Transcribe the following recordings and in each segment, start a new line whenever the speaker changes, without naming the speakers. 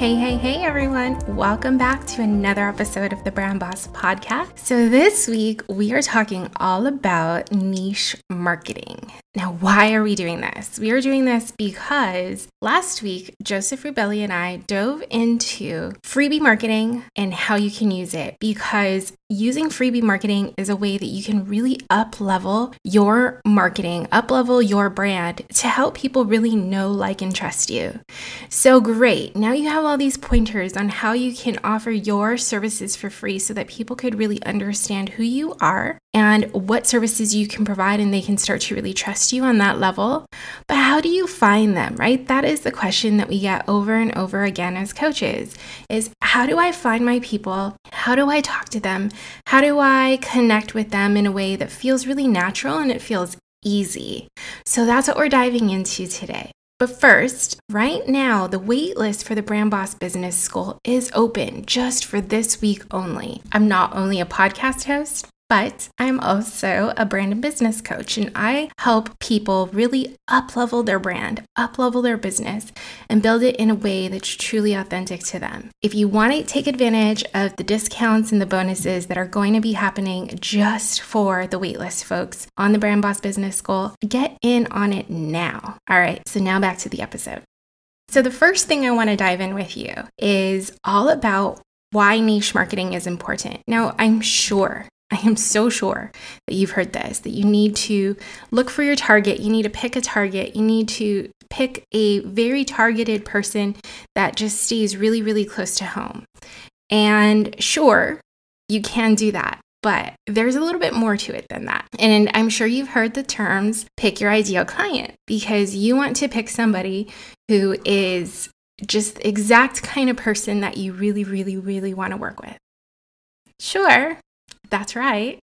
Hey, hey, hey, everyone. Welcome back to another episode of the Brand Boss Podcast. So, this week we are talking all about niche marketing. Now, why are we doing this? We are doing this because last week, Joseph Rubelli and I dove into freebie marketing and how you can use it because using freebie marketing is a way that you can really up level your marketing, up level your brand to help people really know, like, and trust you. So great. Now you have all these pointers on how you can offer your services for free so that people could really understand who you are and what services you can provide and they can start to really trust you on that level. But how do you find them, right? That is the question that we get over and over again as coaches is how do I find my people? How do I talk to them? How do I connect with them in a way that feels really natural and it feels easy? So that's what we're diving into today. But first, right now, the waitlist for the Brand Boss Business School is open just for this week only. I'm not only a podcast host, but I'm also a brand and business coach and I help people really up level their brand, up level their business, and build it in a way that's truly authentic to them. If you want to take advantage of the discounts and the bonuses that are going to be happening just for the waitlist folks on the Brand Boss Business School, get in on it now. All right, so now back to the episode. So, the first thing I want to dive in with you is all about why niche marketing is important. Now, I'm sure I am so sure that you've heard this that you need to look for your target. You need to pick a target. You need to pick a very targeted person that just stays really, really close to home. And sure, you can do that, but there's a little bit more to it than that. And I'm sure you've heard the terms pick your ideal client because you want to pick somebody who is just the exact kind of person that you really, really, really want to work with. Sure, that's right.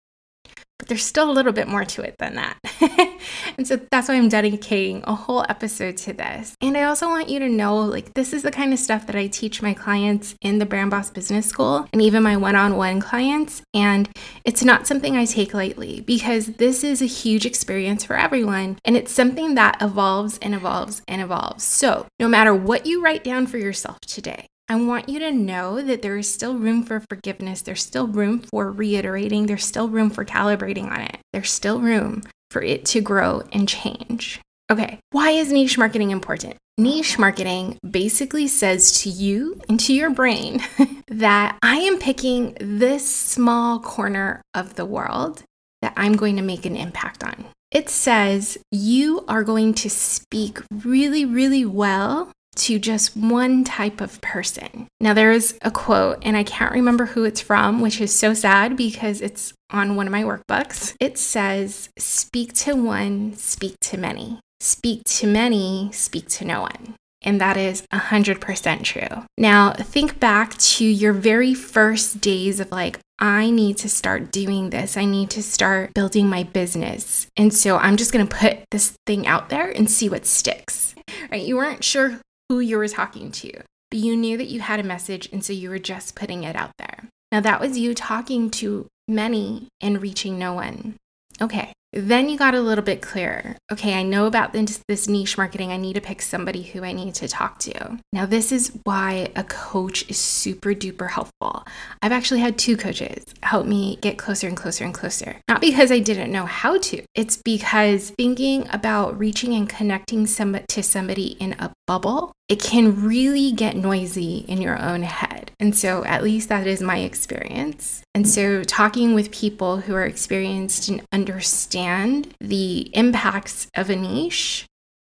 But there's still a little bit more to it than that. and so that's why I'm dedicating a whole episode to this. And I also want you to know like, this is the kind of stuff that I teach my clients in the Brand Boss Business School and even my one on one clients. And it's not something I take lightly because this is a huge experience for everyone. And it's something that evolves and evolves and evolves. So no matter what you write down for yourself today, I want you to know that there is still room for forgiveness. There's still room for reiterating. There's still room for calibrating on it. There's still room for it to grow and change. Okay, why is niche marketing important? Niche marketing basically says to you and to your brain that I am picking this small corner of the world that I'm going to make an impact on. It says you are going to speak really, really well to just one type of person. Now, there's a quote, and I can't remember who it's from, which is so sad because it's on one of my workbooks. It says, Speak to one, speak to many. Speak to many, speak to no one. And that is 100% true. Now, think back to your very first days of like, I need to start doing this. I need to start building my business. And so I'm just going to put this thing out there and see what sticks. Right? You weren't sure who you were talking to, but you knew that you had a message, and so you were just putting it out there. Now, that was you talking to many and reaching no one. Okay, then you got a little bit clearer. Okay, I know about this, this, niche marketing. I need to pick somebody who I need to talk to. Now, this is why a coach is super duper helpful. I've actually had two coaches help me get closer and closer and closer. Not because I didn't know how to, it's because thinking about reaching and connecting some, to somebody in a bubble, it can really get noisy in your own head. And so, at least that is my experience. And so, talking with people who are experienced and understand the impacts of a niche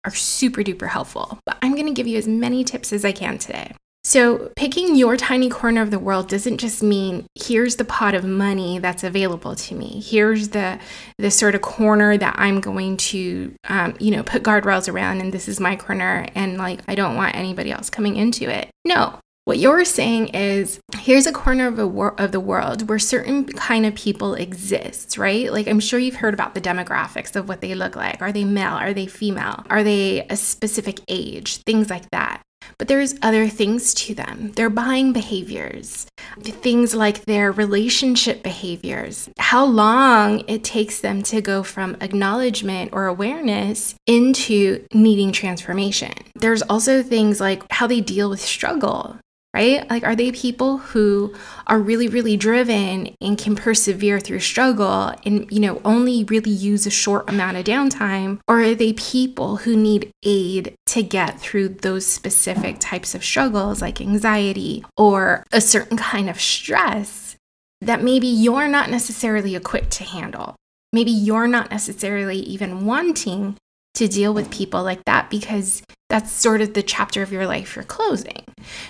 are super duper helpful. But I'm going to give you as many tips as I can today. So, picking your tiny corner of the world doesn't just mean here's the pot of money that's available to me. Here's the the sort of corner that I'm going to, um, you know, put guardrails around, and this is my corner, and like I don't want anybody else coming into it. No, what you're saying is here's a corner of, a wor- of the world where certain kind of people exist, right? Like I'm sure you've heard about the demographics of what they look like. Are they male? Are they female? Are they a specific age? Things like that. But there's other things to them. Their buying behaviors, things like their relationship behaviors, how long it takes them to go from acknowledgement or awareness into needing transformation. There's also things like how they deal with struggle right? Like, are they people who are really, really driven and can persevere through struggle and, you know, only really use a short amount of downtime? Or are they people who need aid to get through those specific types of struggles, like anxiety or a certain kind of stress that maybe you're not necessarily equipped to handle? Maybe you're not necessarily even wanting to deal with people like that because that's sort of the chapter of your life you're closing.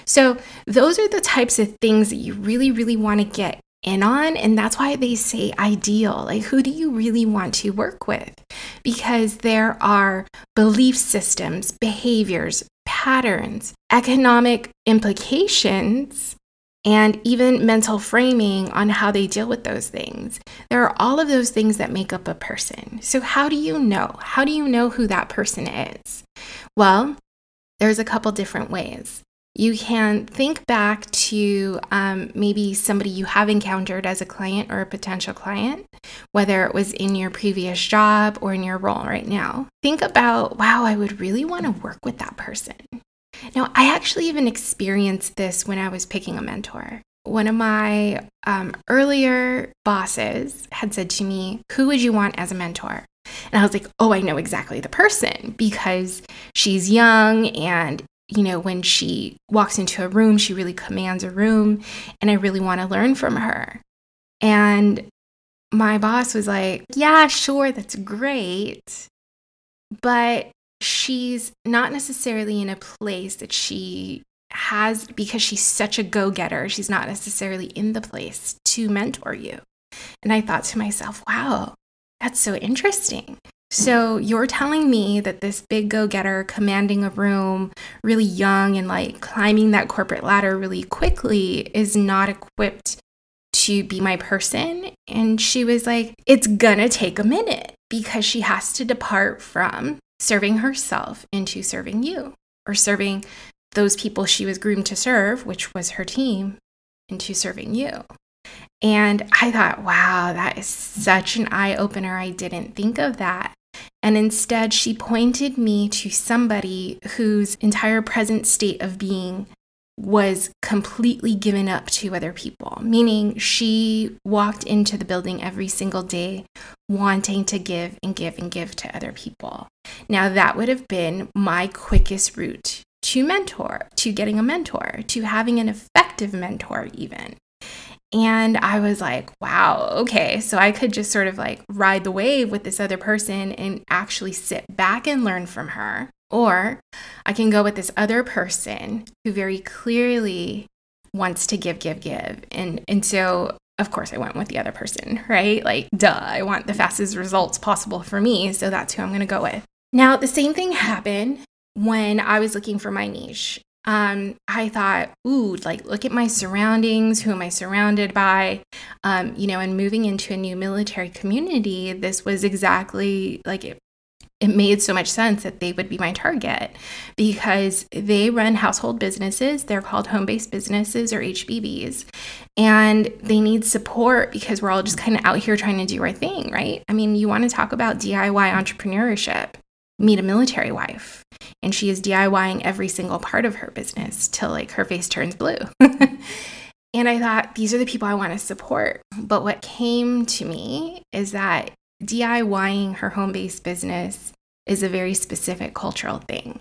So, those are the types of things that you really, really want to get in on. And that's why they say ideal. Like, who do you really want to work with? Because there are belief systems, behaviors, patterns, economic implications and even mental framing on how they deal with those things. There are all of those things that make up a person. So, how do you know? How do you know who that person is? Well, there's a couple different ways. You can think back to um, maybe somebody you have encountered as a client or a potential client, whether it was in your previous job or in your role right now. Think about, wow, I would really want to work with that person. Now, I actually even experienced this when I was picking a mentor. One of my um, earlier bosses had said to me, Who would you want as a mentor? And I was like, Oh, I know exactly the person because she's young and you know, when she walks into a room, she really commands a room, and I really want to learn from her. And my boss was like, Yeah, sure, that's great. But she's not necessarily in a place that she has because she's such a go getter. She's not necessarily in the place to mentor you. And I thought to myself, wow, that's so interesting. So you're telling me that this big go getter commanding a room, really young and like climbing that corporate ladder really quickly is not equipped to be my person. And she was like, it's gonna take a minute because she has to depart from serving herself into serving you or serving those people she was groomed to serve, which was her team, into serving you. And I thought, wow, that is such an eye opener. I didn't think of that. And instead, she pointed me to somebody whose entire present state of being was completely given up to other people, meaning she walked into the building every single day wanting to give and give and give to other people. Now, that would have been my quickest route to mentor, to getting a mentor, to having an effective mentor, even. And I was like, wow, okay. So I could just sort of like ride the wave with this other person and actually sit back and learn from her or I can go with this other person who very clearly wants to give, give, give. And and so of course I went with the other person, right? Like duh, I want the fastest results possible for me, so that's who I'm going to go with. Now, the same thing happened when I was looking for my niche. Um, I thought, ooh, like look at my surroundings. Who am I surrounded by? Um, you know, and moving into a new military community, this was exactly like it it made so much sense that they would be my target because they run household businesses. They're called home based businesses or HBBs. And they need support because we're all just kind of out here trying to do our thing, right? I mean, you want to talk about DIY entrepreneurship. Meet a military wife, and she is DIYing every single part of her business till like her face turns blue. and I thought, these are the people I want to support. But what came to me is that DIYing her home based business is a very specific cultural thing.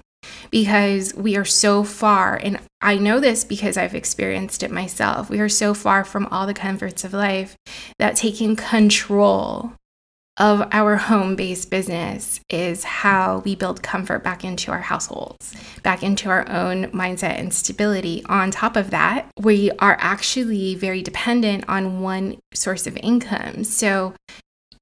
because we are so far, and I know this because I've experienced it myself. We are so far from all the comforts of life that taking control of our home based business is how we build comfort back into our households, back into our own mindset and stability. On top of that, we are actually very dependent on one source of income. So,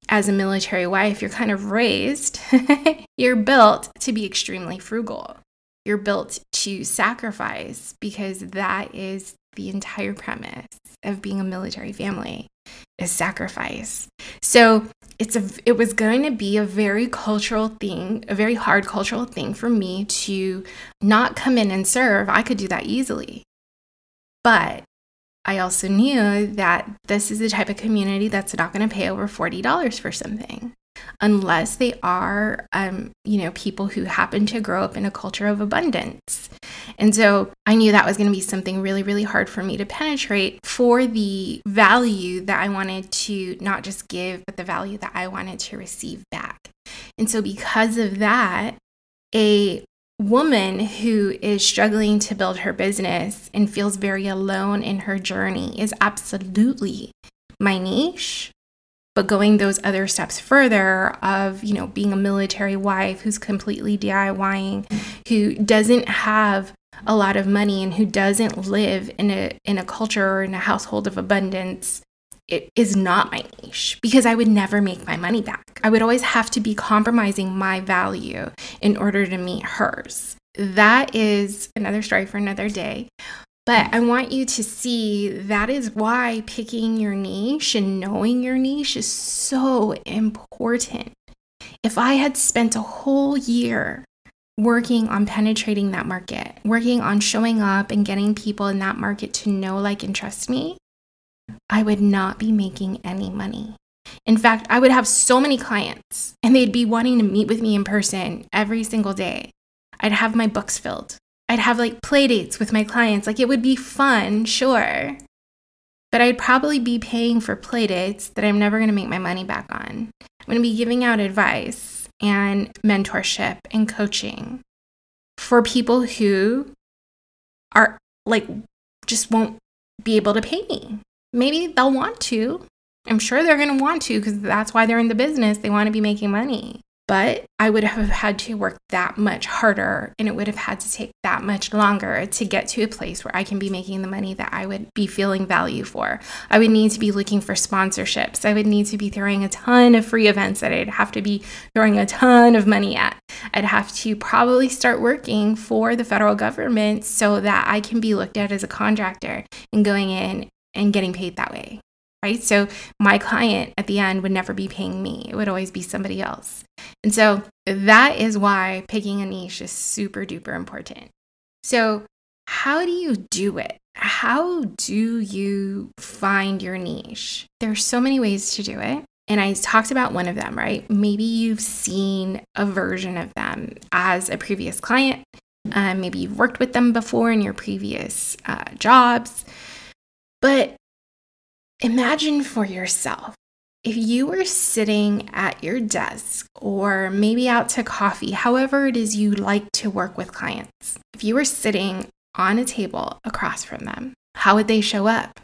as a military wife, you're kind of raised, you're built to be extremely frugal. You're built to sacrifice because that is the entire premise of being a military family is sacrifice. So it's a it was going to be a very cultural thing, a very hard cultural thing for me to not come in and serve. I could do that easily. But I also knew that this is the type of community that's not going to pay over $40 for something unless they are, um, you know, people who happen to grow up in a culture of abundance. And so I knew that was going to be something really, really hard for me to penetrate for the value that I wanted to not just give, but the value that I wanted to receive back. And so, because of that, a woman who is struggling to build her business and feels very alone in her journey is absolutely my niche. But going those other steps further of you know being a military wife who's completely DIYing who doesn't have a lot of money and who doesn't live in a in a culture or in a household of abundance it is not my niche because I would never make my money back. I would always have to be compromising my value in order to meet hers. That is another story for another day. But I want you to see that is why picking your niche and knowing your niche is so important. If I had spent a whole year working on penetrating that market, working on showing up and getting people in that market to know, like, and trust me, I would not be making any money. In fact, I would have so many clients and they'd be wanting to meet with me in person every single day. I'd have my books filled. I'd have like play dates with my clients. Like it would be fun, sure. But I'd probably be paying for play dates that I'm never going to make my money back on. I'm going to be giving out advice and mentorship and coaching for people who are like just won't be able to pay me. Maybe they'll want to. I'm sure they're going to want to because that's why they're in the business. They want to be making money but I would have had to work that much harder and it would have had to take that much longer to get to a place where I can be making the money that I would be feeling value for. I would need to be looking for sponsorships. I would need to be throwing a ton of free events that I'd have to be throwing a ton of money at. I'd have to probably start working for the federal government so that I can be looked at as a contractor and going in and getting paid that way right? So my client at the end would never be paying me, it would always be somebody else. And so that is why picking a niche is super duper important. So, how do you do it? How do you find your niche? There are so many ways to do it. And I talked about one of them, right? Maybe you've seen a version of them as a previous client. Um, maybe you've worked with them before in your previous uh, jobs. But Imagine for yourself if you were sitting at your desk or maybe out to coffee, however it is you like to work with clients, if you were sitting on a table across from them, how would they show up?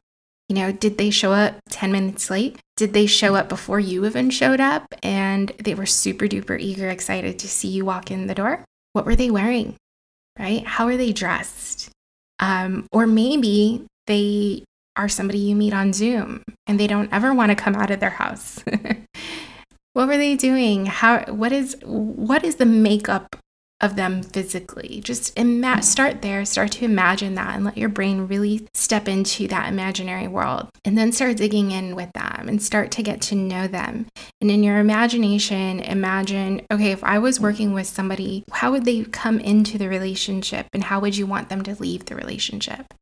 You know, did they show up 10 minutes late? Did they show up before you even showed up and they were super duper eager, excited to see you walk in the door? What were they wearing? Right? How are they dressed? Um, or maybe they are somebody you meet on Zoom and they don't ever want to come out of their house. what were they doing? How what is what is the makeup of them physically? Just ima- start there, start to imagine that and let your brain really step into that imaginary world. And then start digging in with them and start to get to know them. And in your imagination, imagine, okay, if I was working with somebody, how would they come into the relationship and how would you want them to leave the relationship?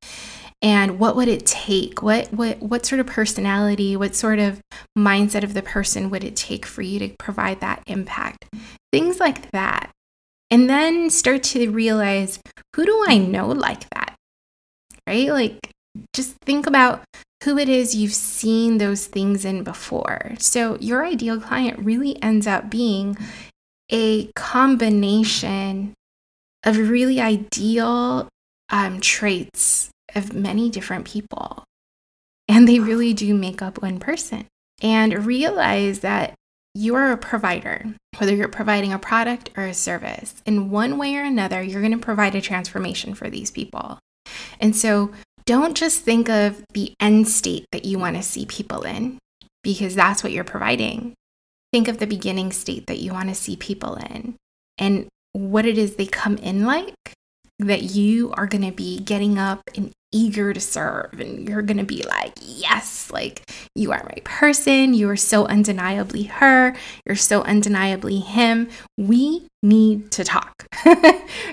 And what would it take? What what what sort of personality what sort of mindset of the person would it take for you to provide that impact? Things like that. And then start to realize who do i know like that? Right? Like just think about who it is you've seen those things in before. So your ideal client really ends up being a combination of really ideal um, traits of many different people. And they really do make up one person. And realize that you are a provider, whether you're providing a product or a service. In one way or another, you're going to provide a transformation for these people. And so don't just think of the end state that you want to see people in, because that's what you're providing. Think of the beginning state that you want to see people in and what it is they come in like that you are going to be getting up and eager to serve and you're going to be like yes like you are my person. You are so undeniably her. You're so undeniably him. We need to talk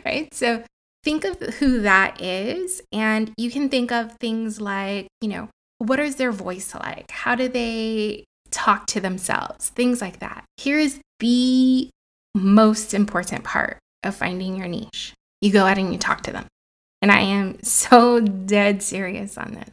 right? So think of who that is and you can think of things like you know what is their voice like? How do they talk to themselves? Things like that. Here is the most important part of finding your niche. You go out and you talk to them. And I am so dead serious on this.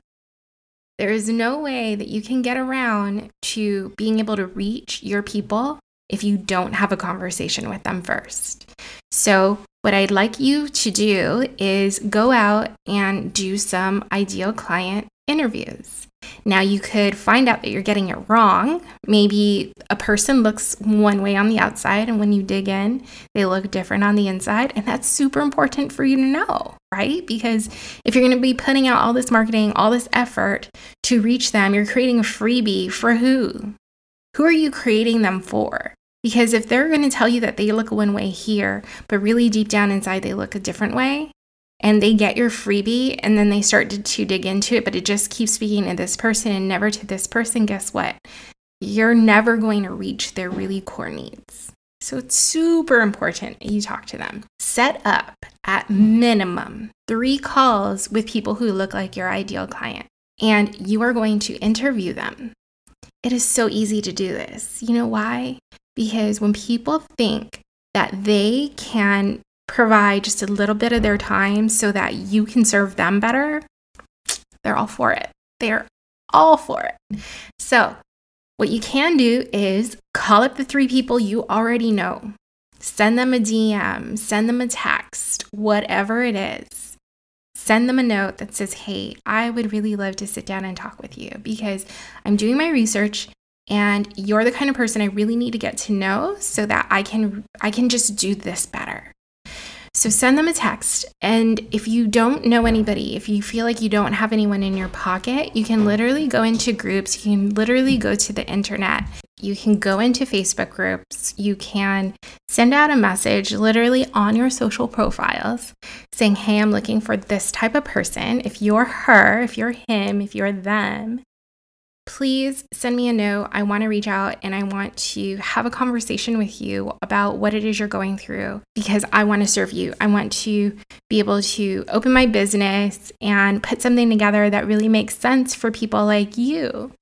There is no way that you can get around to being able to reach your people if you don't have a conversation with them first. So, what I'd like you to do is go out and do some ideal client interviews. Now, you could find out that you're getting it wrong. Maybe a person looks one way on the outside, and when you dig in, they look different on the inside. And that's super important for you to know, right? Because if you're going to be putting out all this marketing, all this effort to reach them, you're creating a freebie for who? Who are you creating them for? Because if they're going to tell you that they look one way here, but really deep down inside they look a different way, and they get your freebie and then they start to, to dig into it, but it just keeps speaking to this person and never to this person, guess what? You're never going to reach their really core needs. So it's super important you talk to them. Set up at minimum three calls with people who look like your ideal client, and you are going to interview them. It is so easy to do this. You know why? Because when people think that they can provide just a little bit of their time so that you can serve them better, they're all for it. They're all for it. So, what you can do is call up the three people you already know, send them a DM, send them a text, whatever it is. Send them a note that says, Hey, I would really love to sit down and talk with you because I'm doing my research and you're the kind of person I really need to get to know so that I can I can just do this better. So send them a text. And if you don't know anybody, if you feel like you don't have anyone in your pocket, you can literally go into groups. You can literally go to the internet. You can go into Facebook groups. You can send out a message literally on your social profiles saying, Hey, I'm looking for this type of person. If you're her, if you're him, if you're them, please send me a note. I want to reach out and I want to have a conversation with you about what it is you're going through because I want to serve you. I want to be able to open my business and put something together that really makes sense for people like you.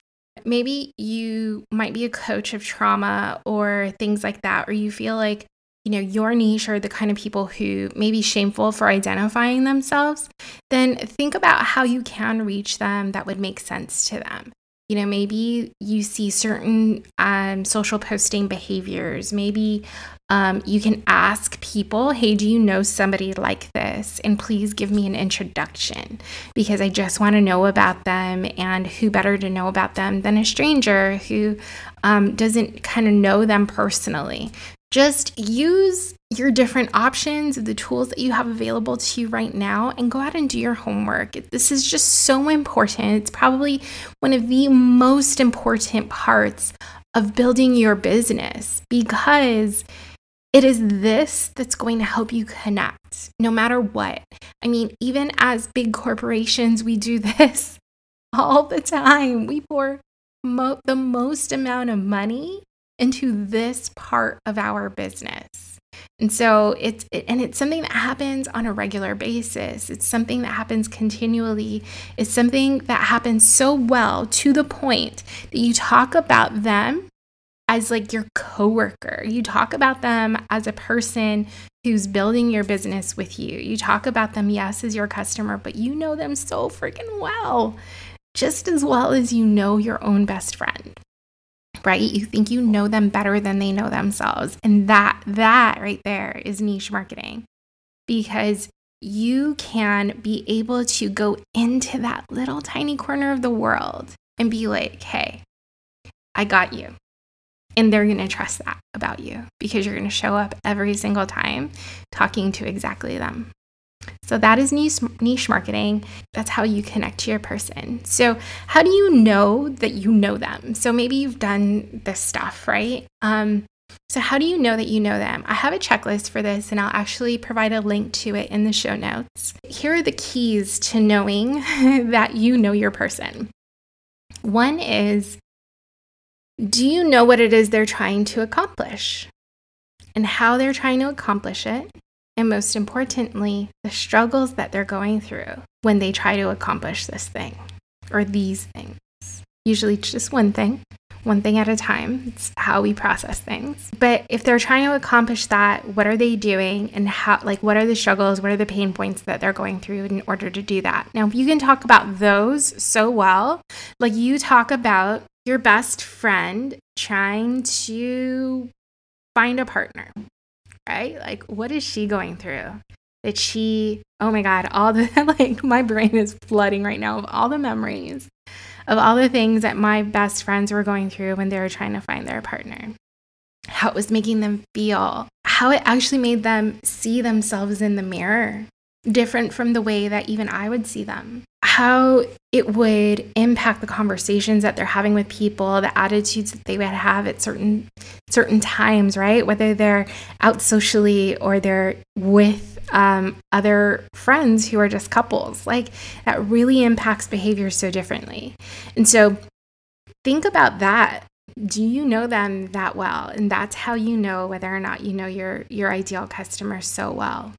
Maybe you might be a coach of trauma or things like that, or you feel like you know, your niche are the kind of people who may be shameful for identifying themselves, then think about how you can reach them that would make sense to them you know maybe you see certain um, social posting behaviors. Maybe um, you can ask people hey do you know somebody like this? And please give me an introduction because i just want to know about them and who better to know about them than a stranger who um, doesn't kind of know them personally just use your different options, the tools that you have available to you right now, and go out and do your homework. This is just so important. It's probably one of the most important parts of building your business because it is this that's going to help you connect no matter what. I mean, even as big corporations, we do this all the time. We pour mo- the most amount of money into this part of our business. And so it's and it's something that happens on a regular basis. It's something that happens continually. It's something that happens so well to the point that you talk about them as like your coworker. You talk about them as a person who's building your business with you. You talk about them yes as your customer, but you know them so freaking well. Just as well as you know your own best friend right? You think you know them better than they know themselves. And that that right there is niche marketing. because you can be able to go into that little tiny corner of the world and be like, hey, I got you. And they're going to trust that about you because you're going to show up every single time talking to exactly them. So that is niche, niche marketing. That's how you connect to your person. So, how do you know that you know them? So, maybe you've done this stuff, right? Um, so, how do you know that you know them? I have a checklist for this, and I'll actually provide a link to it in the show notes. Here are the keys to knowing that you know your person. One is do you know what it is they're trying to accomplish and how they're trying to accomplish it? And most importantly, the struggles that they're going through when they try to accomplish this thing or these things. Usually just one thing, one thing at a time. It's how we process things. But if they're trying to accomplish that, what are they doing and how like what are the struggles, what are the pain points that they're going through in order to do that? Now, if you can talk about those so well, like you talk about your best friend trying to find a partner, right? Like, what is she going through? That she, oh my God, all the, like, my brain is flooding right now of all the memories of all the things that my best friends were going through when they were trying to find their partner. How it was making them feel, how it actually made them see themselves in the mirror different from the way that even I would see them. How it would impact the conversations that they're having with people, the attitudes that they would have at certain certain times, right? Whether they're out socially or they're with um, other friends who are just couples, like that really impacts behavior so differently. And so, think about that do you know them that well and that's how you know whether or not you know your your ideal customer so well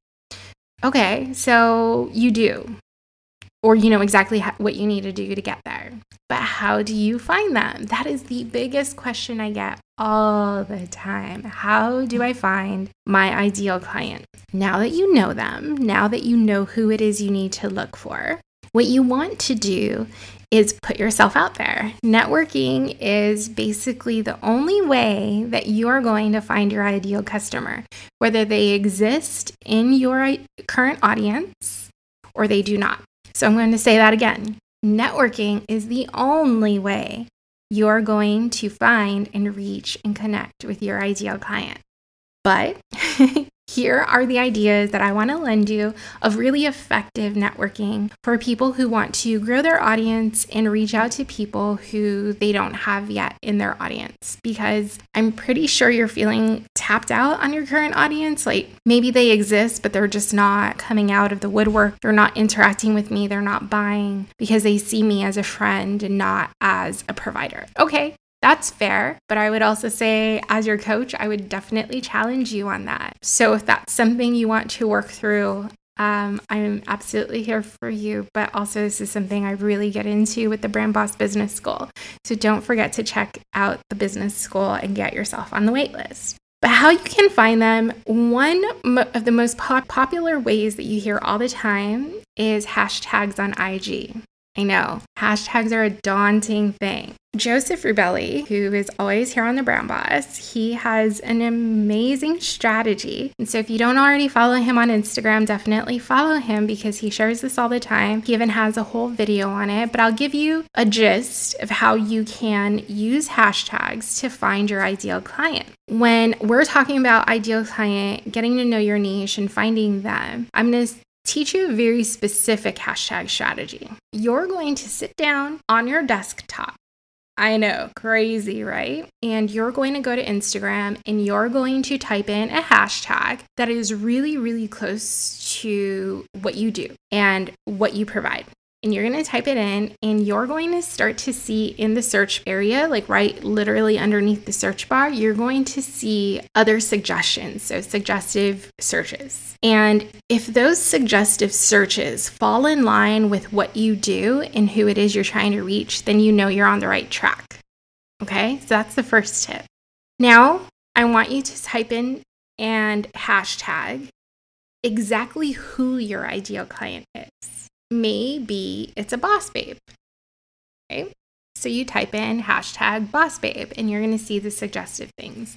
Okay, so you do, or you know exactly what you need to do to get there. But how do you find them? That is the biggest question I get all the time. How do I find my ideal client? Now that you know them, now that you know who it is you need to look for, what you want to do is put yourself out there. Networking is basically the only way that you are going to find your ideal customer, whether they exist in your current audience or they do not. So I'm going to say that again. Networking is the only way you're going to find and reach and connect with your ideal client. But Here are the ideas that I want to lend you of really effective networking for people who want to grow their audience and reach out to people who they don't have yet in their audience. Because I'm pretty sure you're feeling tapped out on your current audience. Like maybe they exist, but they're just not coming out of the woodwork. They're not interacting with me. They're not buying because they see me as a friend and not as a provider. Okay, that's fair. But I would also say, as your coach, I would definitely challenge you on that. So if that's something you want to work through, um, I'm absolutely here for you. But also, this is something I really get into with the Brand Boss Business School. So don't forget to check out the business school and get yourself on the waitlist. But how you can find them, one of the most pop- popular ways that you hear all the time is hashtags on IG. I know, hashtags are a daunting thing. Joseph Rubelli, who is always here on the Brand Boss, he has an amazing strategy. And so if you don't already follow him on Instagram, definitely follow him because he shares this all the time. He even has a whole video on it, but I'll give you a gist of how you can use hashtags to find your ideal client. When we're talking about ideal client, getting to know your niche and finding them, I'm going to teach you a very specific hashtag strategy. You're going to sit down on your desktop. I know, crazy, right? And you're going to go to Instagram and you're going to type in a hashtag that is really, really close to what you do and what you provide and you're going to type it in and you're going to start to see in the search area like right literally underneath the search bar you're going to see other suggestions so suggestive searches. And if those suggestive searches fall in line with what you do and who it is you're trying to reach then you know you're on the right track okay? So that's the first tip. Now i want you to type in and hashtag exactly who your ideal client is maybe it's a boss babe. Okay. So you type in hashtag boss babe and you're going to see the suggestive things.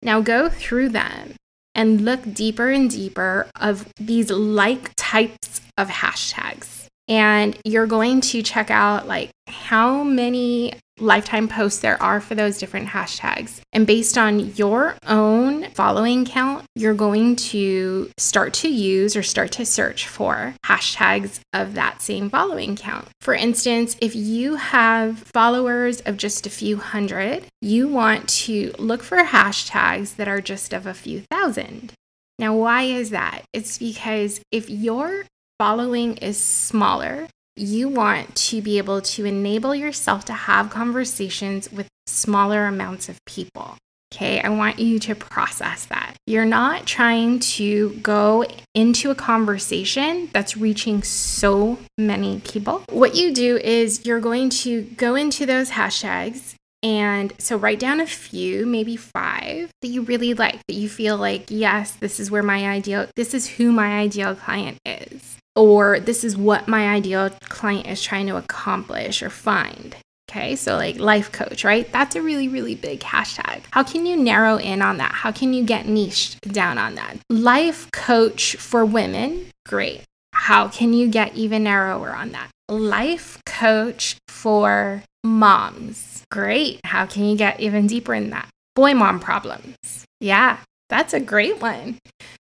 Now go through them and look deeper and deeper of these like types of hashtags and you're going to check out like how many lifetime posts there are for those different hashtags. And based on your own following count, you're going to start to use or start to search for hashtags of that same following count. For instance, if you have followers of just a few hundred, you want to look for hashtags that are just of a few thousand. Now, why is that? It's because if your following is smaller, you want to be able to enable yourself to have conversations with smaller amounts of people. Okay, I want you to process that. You're not trying to go into a conversation that's reaching so many people. What you do is you're going to go into those hashtags and so write down a few, maybe five that you really like, that you feel like, yes, this is where my ideal, this is who my ideal client is or this is what my ideal client is trying to accomplish or find. Okay, so like life coach, right? That's a really, really big hashtag. How can you narrow in on that? How can you get niched down on that? Life coach for women, great. How can you get even narrower on that? Life coach for moms, great. How can you get even deeper in that? Boy mom problems, yeah, that's a great one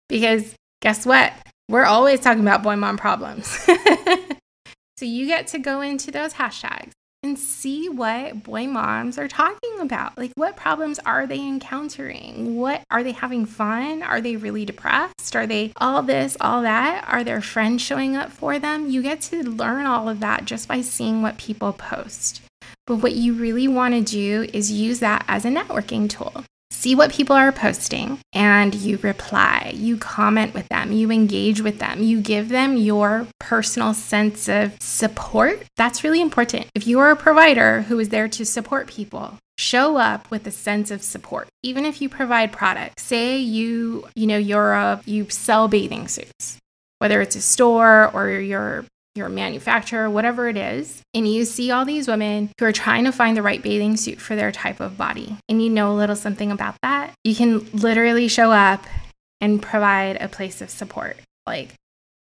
because guess what? We're always talking about boy mom problems. so you get to go into those hashtags and see what boy moms are talking about. Like, what problems are they encountering? What are they having fun? Are they really depressed? Are they all this, all that? Are their friends showing up for them? You get to learn all of that just by seeing what people post. But what you really want to do is use that as a networking tool see what people are posting and you reply, you comment with them, you engage with them, you give them your personal sense of support. That's really important. If you are a provider who is there to support people, show up with a sense of support even if you provide products say you you know you're a you sell bathing suits whether it's a store or you're your manufacturer, whatever it is, and you see all these women who are trying to find the right bathing suit for their type of body, and you know a little something about that, you can literally show up and provide a place of support. Like,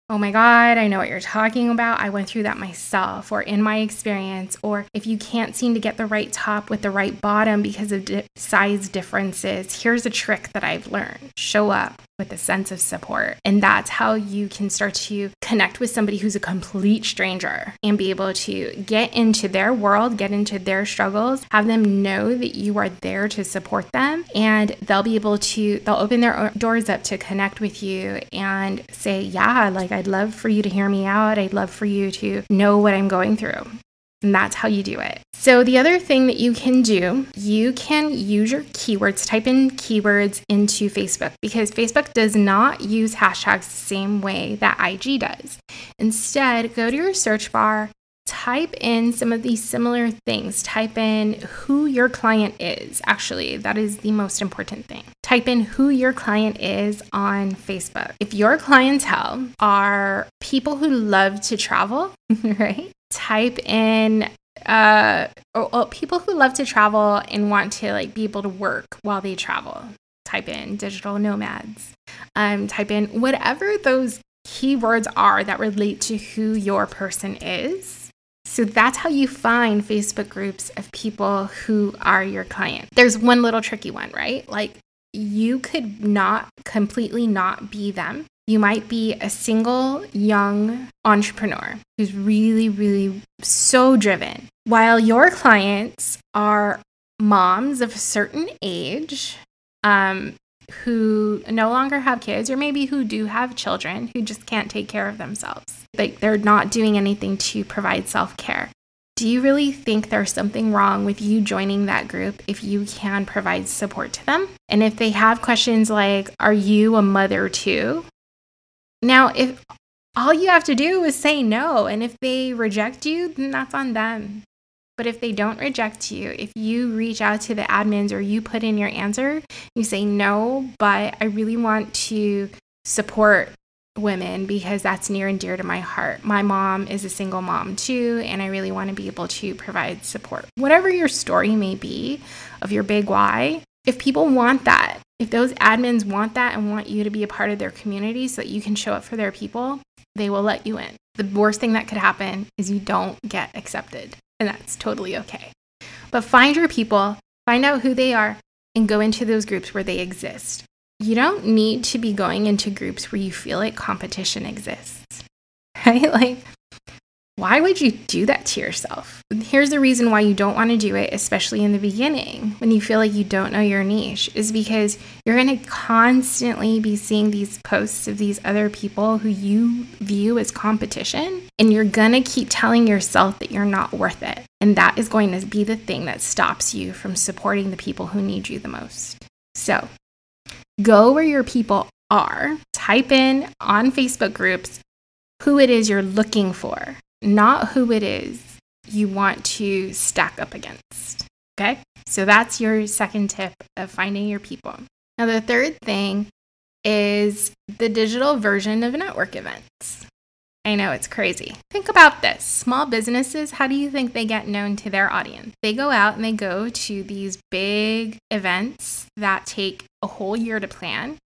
oh my God, I know what you're talking about. I went through that myself, or in my experience. Or if you can't seem to get the right top with the right bottom because of di- size differences, here's a trick that I've learned show up with a sense of support. And that's how you can start to connect with somebody who's a complete stranger and be able to get into their world, get into their struggles, have them know that you are there to support them. And they'll be able to, they'll open their doors up to connect with you and say, Yeah, like I'd love for you to hear me out. I'd love for you to know what I'm going through. And that's how you do it. So, the other thing that you can do, you can use your keywords, type in keywords into Facebook because Facebook does not use hashtags the same way that IG does. Instead, go to your search bar, type in some of these similar things. Type in who your client is. Actually, that is the most important thing. Type in who your client is on Facebook. If your clientele are people who love to travel, right? Type in uh or, or people who love to travel and want to like be able to work while they travel type in digital nomads um type in whatever those keywords are that relate to who your person is so that's how you find Facebook groups of people who are your client. There's one little tricky one, right? Like you could not completely not be them you might be a single young entrepreneur who's really, really so driven, while your clients are moms of a certain age um, who no longer have kids, or maybe who do have children who just can't take care of themselves. Like they're not doing anything to provide self care. Do you really think there's something wrong with you joining that group if you can provide support to them? And if they have questions like, Are you a mother too? Now, if all you have to do is say no, and if they reject you, then that's on them. But if they don't reject you, if you reach out to the admins or you put in your answer, you say no, but I really want to support women because that's near and dear to my heart. My mom is a single mom too, and I really want to be able to provide support. Whatever your story may be of your big why, if people want that, If those admins want that and want you to be a part of their community so that you can show up for their people, they will let you in. The worst thing that could happen is you don't get accepted, and that's totally okay. But find your people, find out who they are, and go into those groups where they exist. You don't need to be going into groups where you feel like competition exists, right? Like, why would you do that to yourself? Here's the reason why you don't want to do it, especially in the beginning when you feel like you don't know your niche, is because you're going to constantly be seeing these posts of these other people who you view as competition, and you're going to keep telling yourself that you're not worth it. And that is going to be the thing that stops you from supporting the people who need you the most. So go where your people are, type in on Facebook groups who it is you're looking for not who it is you want to stack up against. Okay. So that's your second tip of finding your people. Now, the third thing is the digital version of network events. I know it's crazy. Think about this small businesses, how do you think they get known to their audience? They go out and they go to these big events that take a whole year to plan,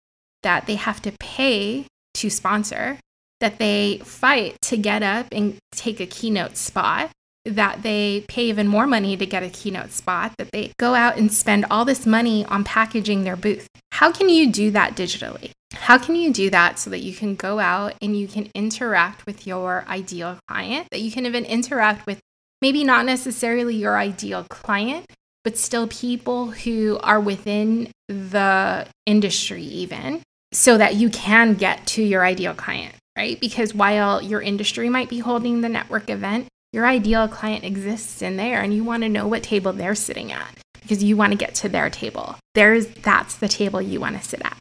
that they have to pay to sponsor, that they fight to get up and take a keynote spot, that they pay even more money to get a keynote spot, that they go out and spend all this money on packaging their booth. How can you do that digitally? How can you do that so that you can go out and you can interact with your ideal client, that you can even interact with maybe not necessarily your ideal client, but still people who are within the industry, even so that you can get to your ideal client? Right? Because while your industry might be holding the network event, your ideal client exists in there and you want to know what table they're sitting at because you want to get to their table. There's that's the table you want to sit at.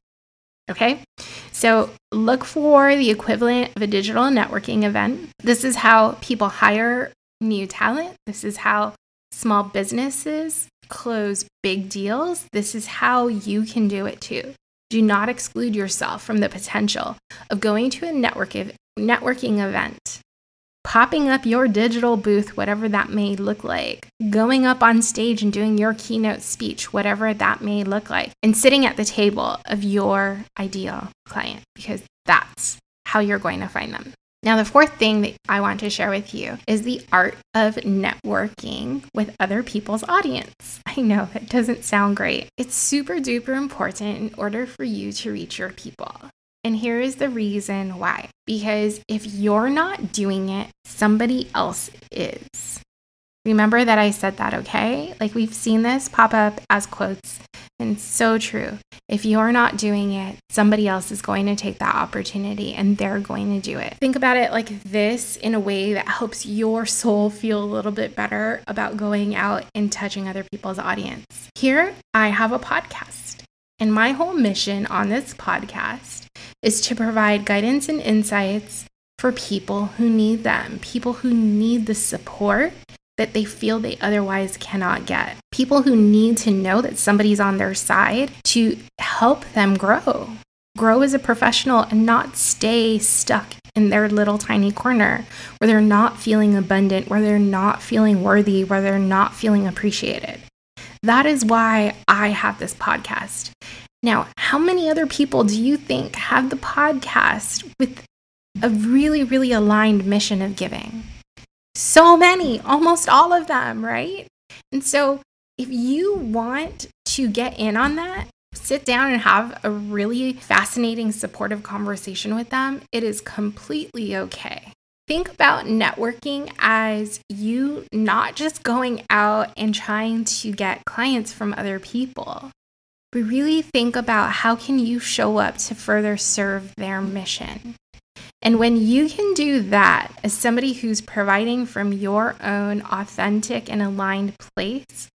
Okay? So look for the equivalent of a digital networking event. This is how people hire new talent. This is how small businesses close big deals. This is how you can do it too. Do not exclude yourself from the potential of going to a network networking event, popping up your digital booth, whatever that may look like, going up on stage and doing your keynote speech, whatever that may look like, and sitting at the table of your ideal client, because that's how you're going to find them. Now, the fourth thing that I want to share with you is the art of networking with other people's audience. I know that doesn't sound great. It's super duper important in order for you to reach your people. And here is the reason why. Because if you're not doing it, somebody else is. Remember that I said that, okay? Like we've seen this pop up as quotes, and so true. If you're not doing it, somebody else is going to take that opportunity and they're going to do it. Think about it like this in a way that helps your soul feel a little bit better about going out and touching other people's audience. Here, I have a podcast, and my whole mission on this podcast is to provide guidance and insights for people who need them, people who need the support that they feel they otherwise cannot get. People who need to know that somebody's on their side to help them grow. Grow as a professional and not stay stuck in their little tiny corner where they're not feeling abundant, where they're not feeling worthy, where they're not feeling appreciated. That is why I have this podcast. Now, how many other people do you think have the podcast with a really, really aligned mission of giving? So many, almost all of them, right? And so if you want to get in on that, sit down and have a really fascinating, supportive conversation with them. It is completely okay. Think about networking as you not just going out and trying to get clients from other people, but really think about how can you show up to further serve their mission. And when you can do that as somebody who's providing from your own authentic and aligned place,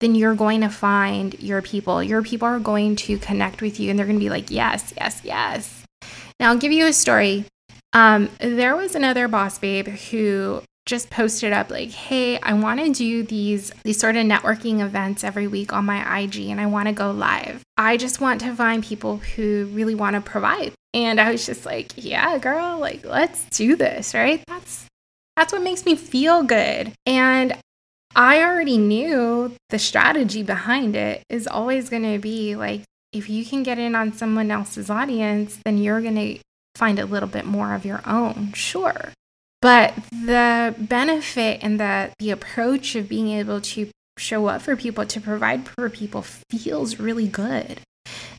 then you're going to find your people. Your people are going to connect with you and they're going to be like, yes, yes, yes. Now, I'll give you a story. Um, there was another boss babe who just posted up like, "Hey, I want to do these these sort of networking events every week on my IG and I want to go live. I just want to find people who really want to provide." And I was just like, "Yeah, girl, like let's do this, right? That's that's what makes me feel good." And I already knew the strategy behind it is always going to be like if you can get in on someone else's audience, then you're going to find a little bit more of your own, sure. But the benefit and the the approach of being able to show up for people, to provide for people feels really good.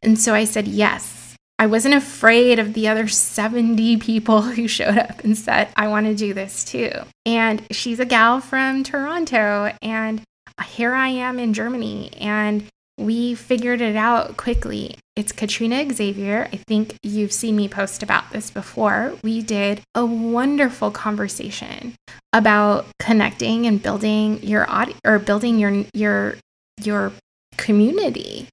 And so I said yes. I wasn't afraid of the other 70 people who showed up and said, I want to do this too. And she's a gal from Toronto, and here I am in Germany. And we figured it out quickly. It's Katrina Xavier. I think you've seen me post about this before. We did a wonderful conversation about connecting and building your audience or building your your your community.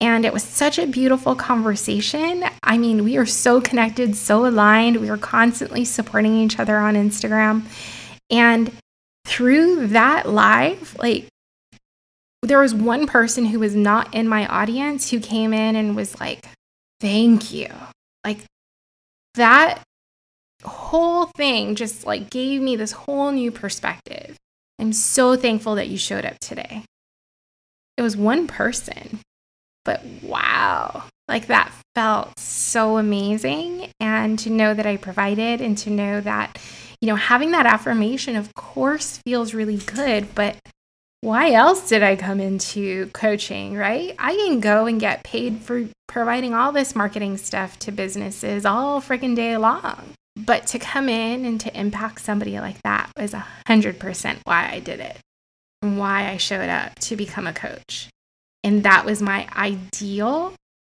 And it was such a beautiful conversation. I mean, we are so connected, so aligned. We were constantly supporting each other on Instagram. And through that live, like there was one person who was not in my audience who came in and was like, thank you. Like that whole thing just like gave me this whole new perspective. I'm so thankful that you showed up today. It was one person, but wow, like that felt so amazing. And to know that I provided and to know that, you know, having that affirmation, of course, feels really good, but why else did I come into coaching, right? I can go and get paid for providing all this marketing stuff to businesses all freaking day long. But to come in and to impact somebody like that was a 100% why I did it and why I showed up to become a coach. And that was my ideal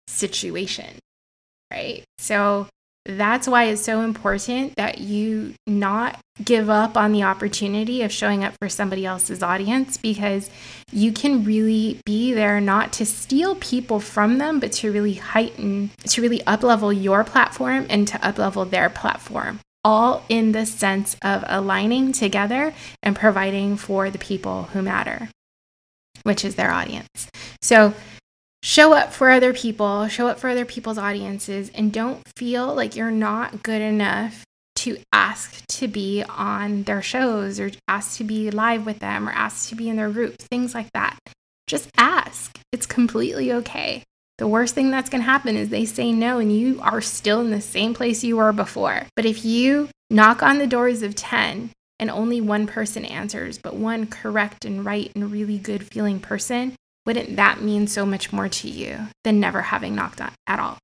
situation, right? So that's why it's so important that you not give up on the opportunity of showing up for somebody else's audience because you can really be there not to steal people from them but to really heighten to really uplevel your platform and to uplevel their platform all in the sense of aligning together and providing for the people who matter which is their audience. So show up for other people, show up for other people's audiences, and don't feel like you're not good enough to ask to be on their shows or ask to be live with them or ask to be in their group, things like that. Just ask. It's completely okay. The worst thing that's going to happen is they say no and you are still in the same place you were before. But if you knock on the doors of 10 and only one person answers, but one correct and right and really good feeling person, wouldn't that mean so much more to you than never having knocked on at all?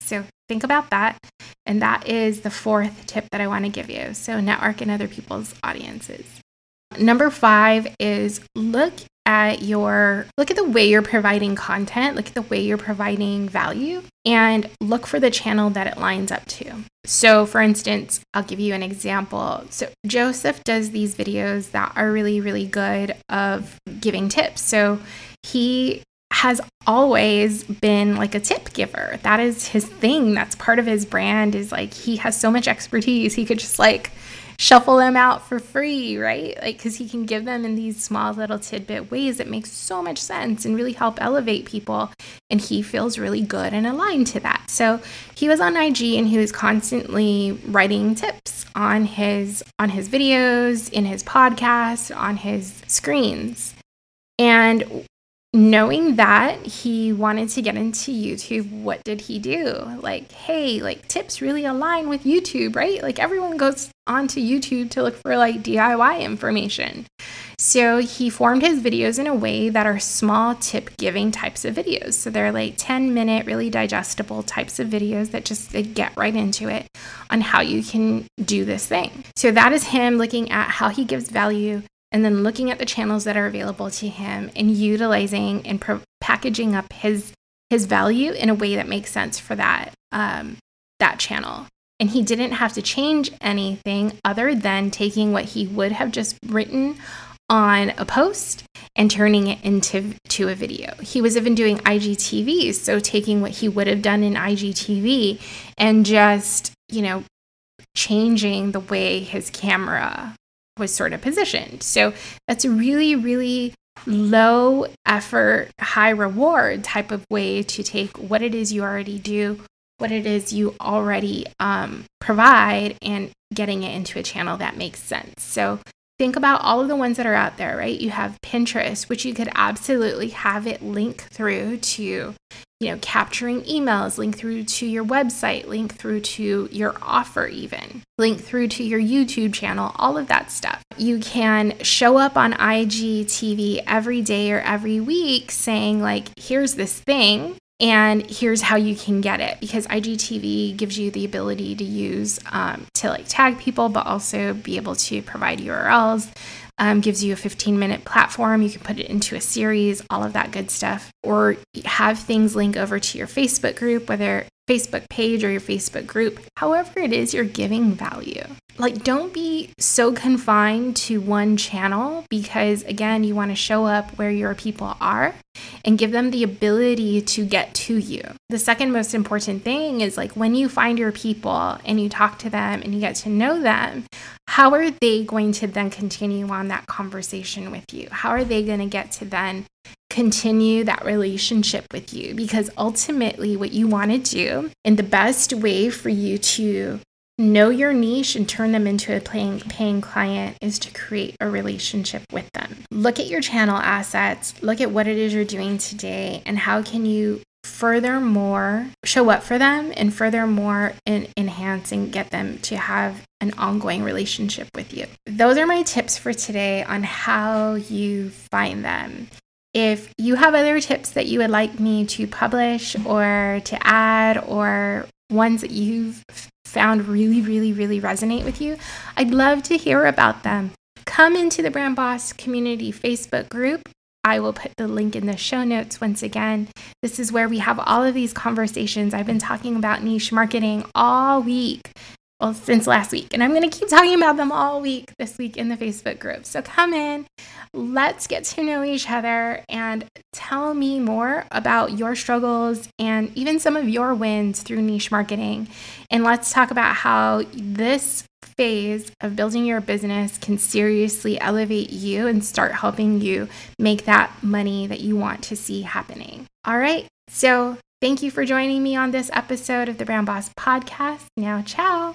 So think about that. And that is the fourth tip that I want to give you. So network in other people's audiences. Number five is look at your look at the way you're providing content, look at the way you're providing value, and look for the channel that it lines up to. So, for instance, I'll give you an example. So, Joseph does these videos that are really, really good of giving tips. So, he has always been like a tip giver. That is his thing. That's part of his brand is like he has so much expertise. He could just like shuffle them out for free, right? Like cuz he can give them in these small little tidbit ways that make so much sense and really help elevate people and he feels really good and aligned to that. So, he was on IG and he was constantly writing tips on his on his videos, in his podcast, on his screens. And knowing that he wanted to get into YouTube, what did he do? Like, hey, like tips really align with YouTube, right? Like everyone goes onto YouTube to look for like DIY information. So he formed his videos in a way that are small tip giving types of videos. So they're like 10 minute, really digestible types of videos that just they get right into it on how you can do this thing. So that is him looking at how he gives value and then looking at the channels that are available to him and utilizing and pro- packaging up his his value in a way that makes sense for that um, that channel. And he didn't have to change anything other than taking what he would have just written on a post and turning it into to a video. He was even doing IGTV, so taking what he would have done in IGTV and just, you know, changing the way his camera was sort of positioned. So that's a really, really low effort, high reward type of way to take what it is you already do, what it is you already um, provide, and getting it into a channel that makes sense. So think about all of the ones that are out there, right? You have Pinterest, which you could absolutely have it link through to you know, capturing emails, link through to your website, link through to your offer, even link through to your YouTube channel, all of that stuff. You can show up on IGTV every day or every week saying, like, here's this thing. And here's how you can get it because IGTV gives you the ability to use um, to like tag people, but also be able to provide URLs um, gives you a 15 minute platform. You can put it into a series, all of that good stuff, or have things link over to your Facebook group, whether Facebook page or your Facebook group, however it is you're giving value. Like, don't be so confined to one channel because, again, you want to show up where your people are and give them the ability to get to you. The second most important thing is like when you find your people and you talk to them and you get to know them, how are they going to then continue on that conversation with you? How are they going to get to then continue that relationship with you? Because ultimately, what you want to do, and the best way for you to know your niche and turn them into a paying, paying client is to create a relationship with them. Look at your channel assets, look at what it is you're doing today, and how can you furthermore show up for them and furthermore in, enhance and get them to have an ongoing relationship with you. Those are my tips for today on how you find them. If you have other tips that you would like me to publish or to add or ones that you've found really, really, really resonate with you, I'd love to hear about them. Come into the Brand Boss Community Facebook group. I will put the link in the show notes once again. This is where we have all of these conversations. I've been talking about niche marketing all week well, since last week. And I'm going to keep talking about them all week this week in the Facebook group. So come in, let's get to know each other and tell me more about your struggles and even some of your wins through niche marketing. And let's talk about how this phase of building your business can seriously elevate you and start helping you make that money that you want to see happening. All right. So, thank you for joining me on this episode of the Brand Boss podcast. Now, ciao.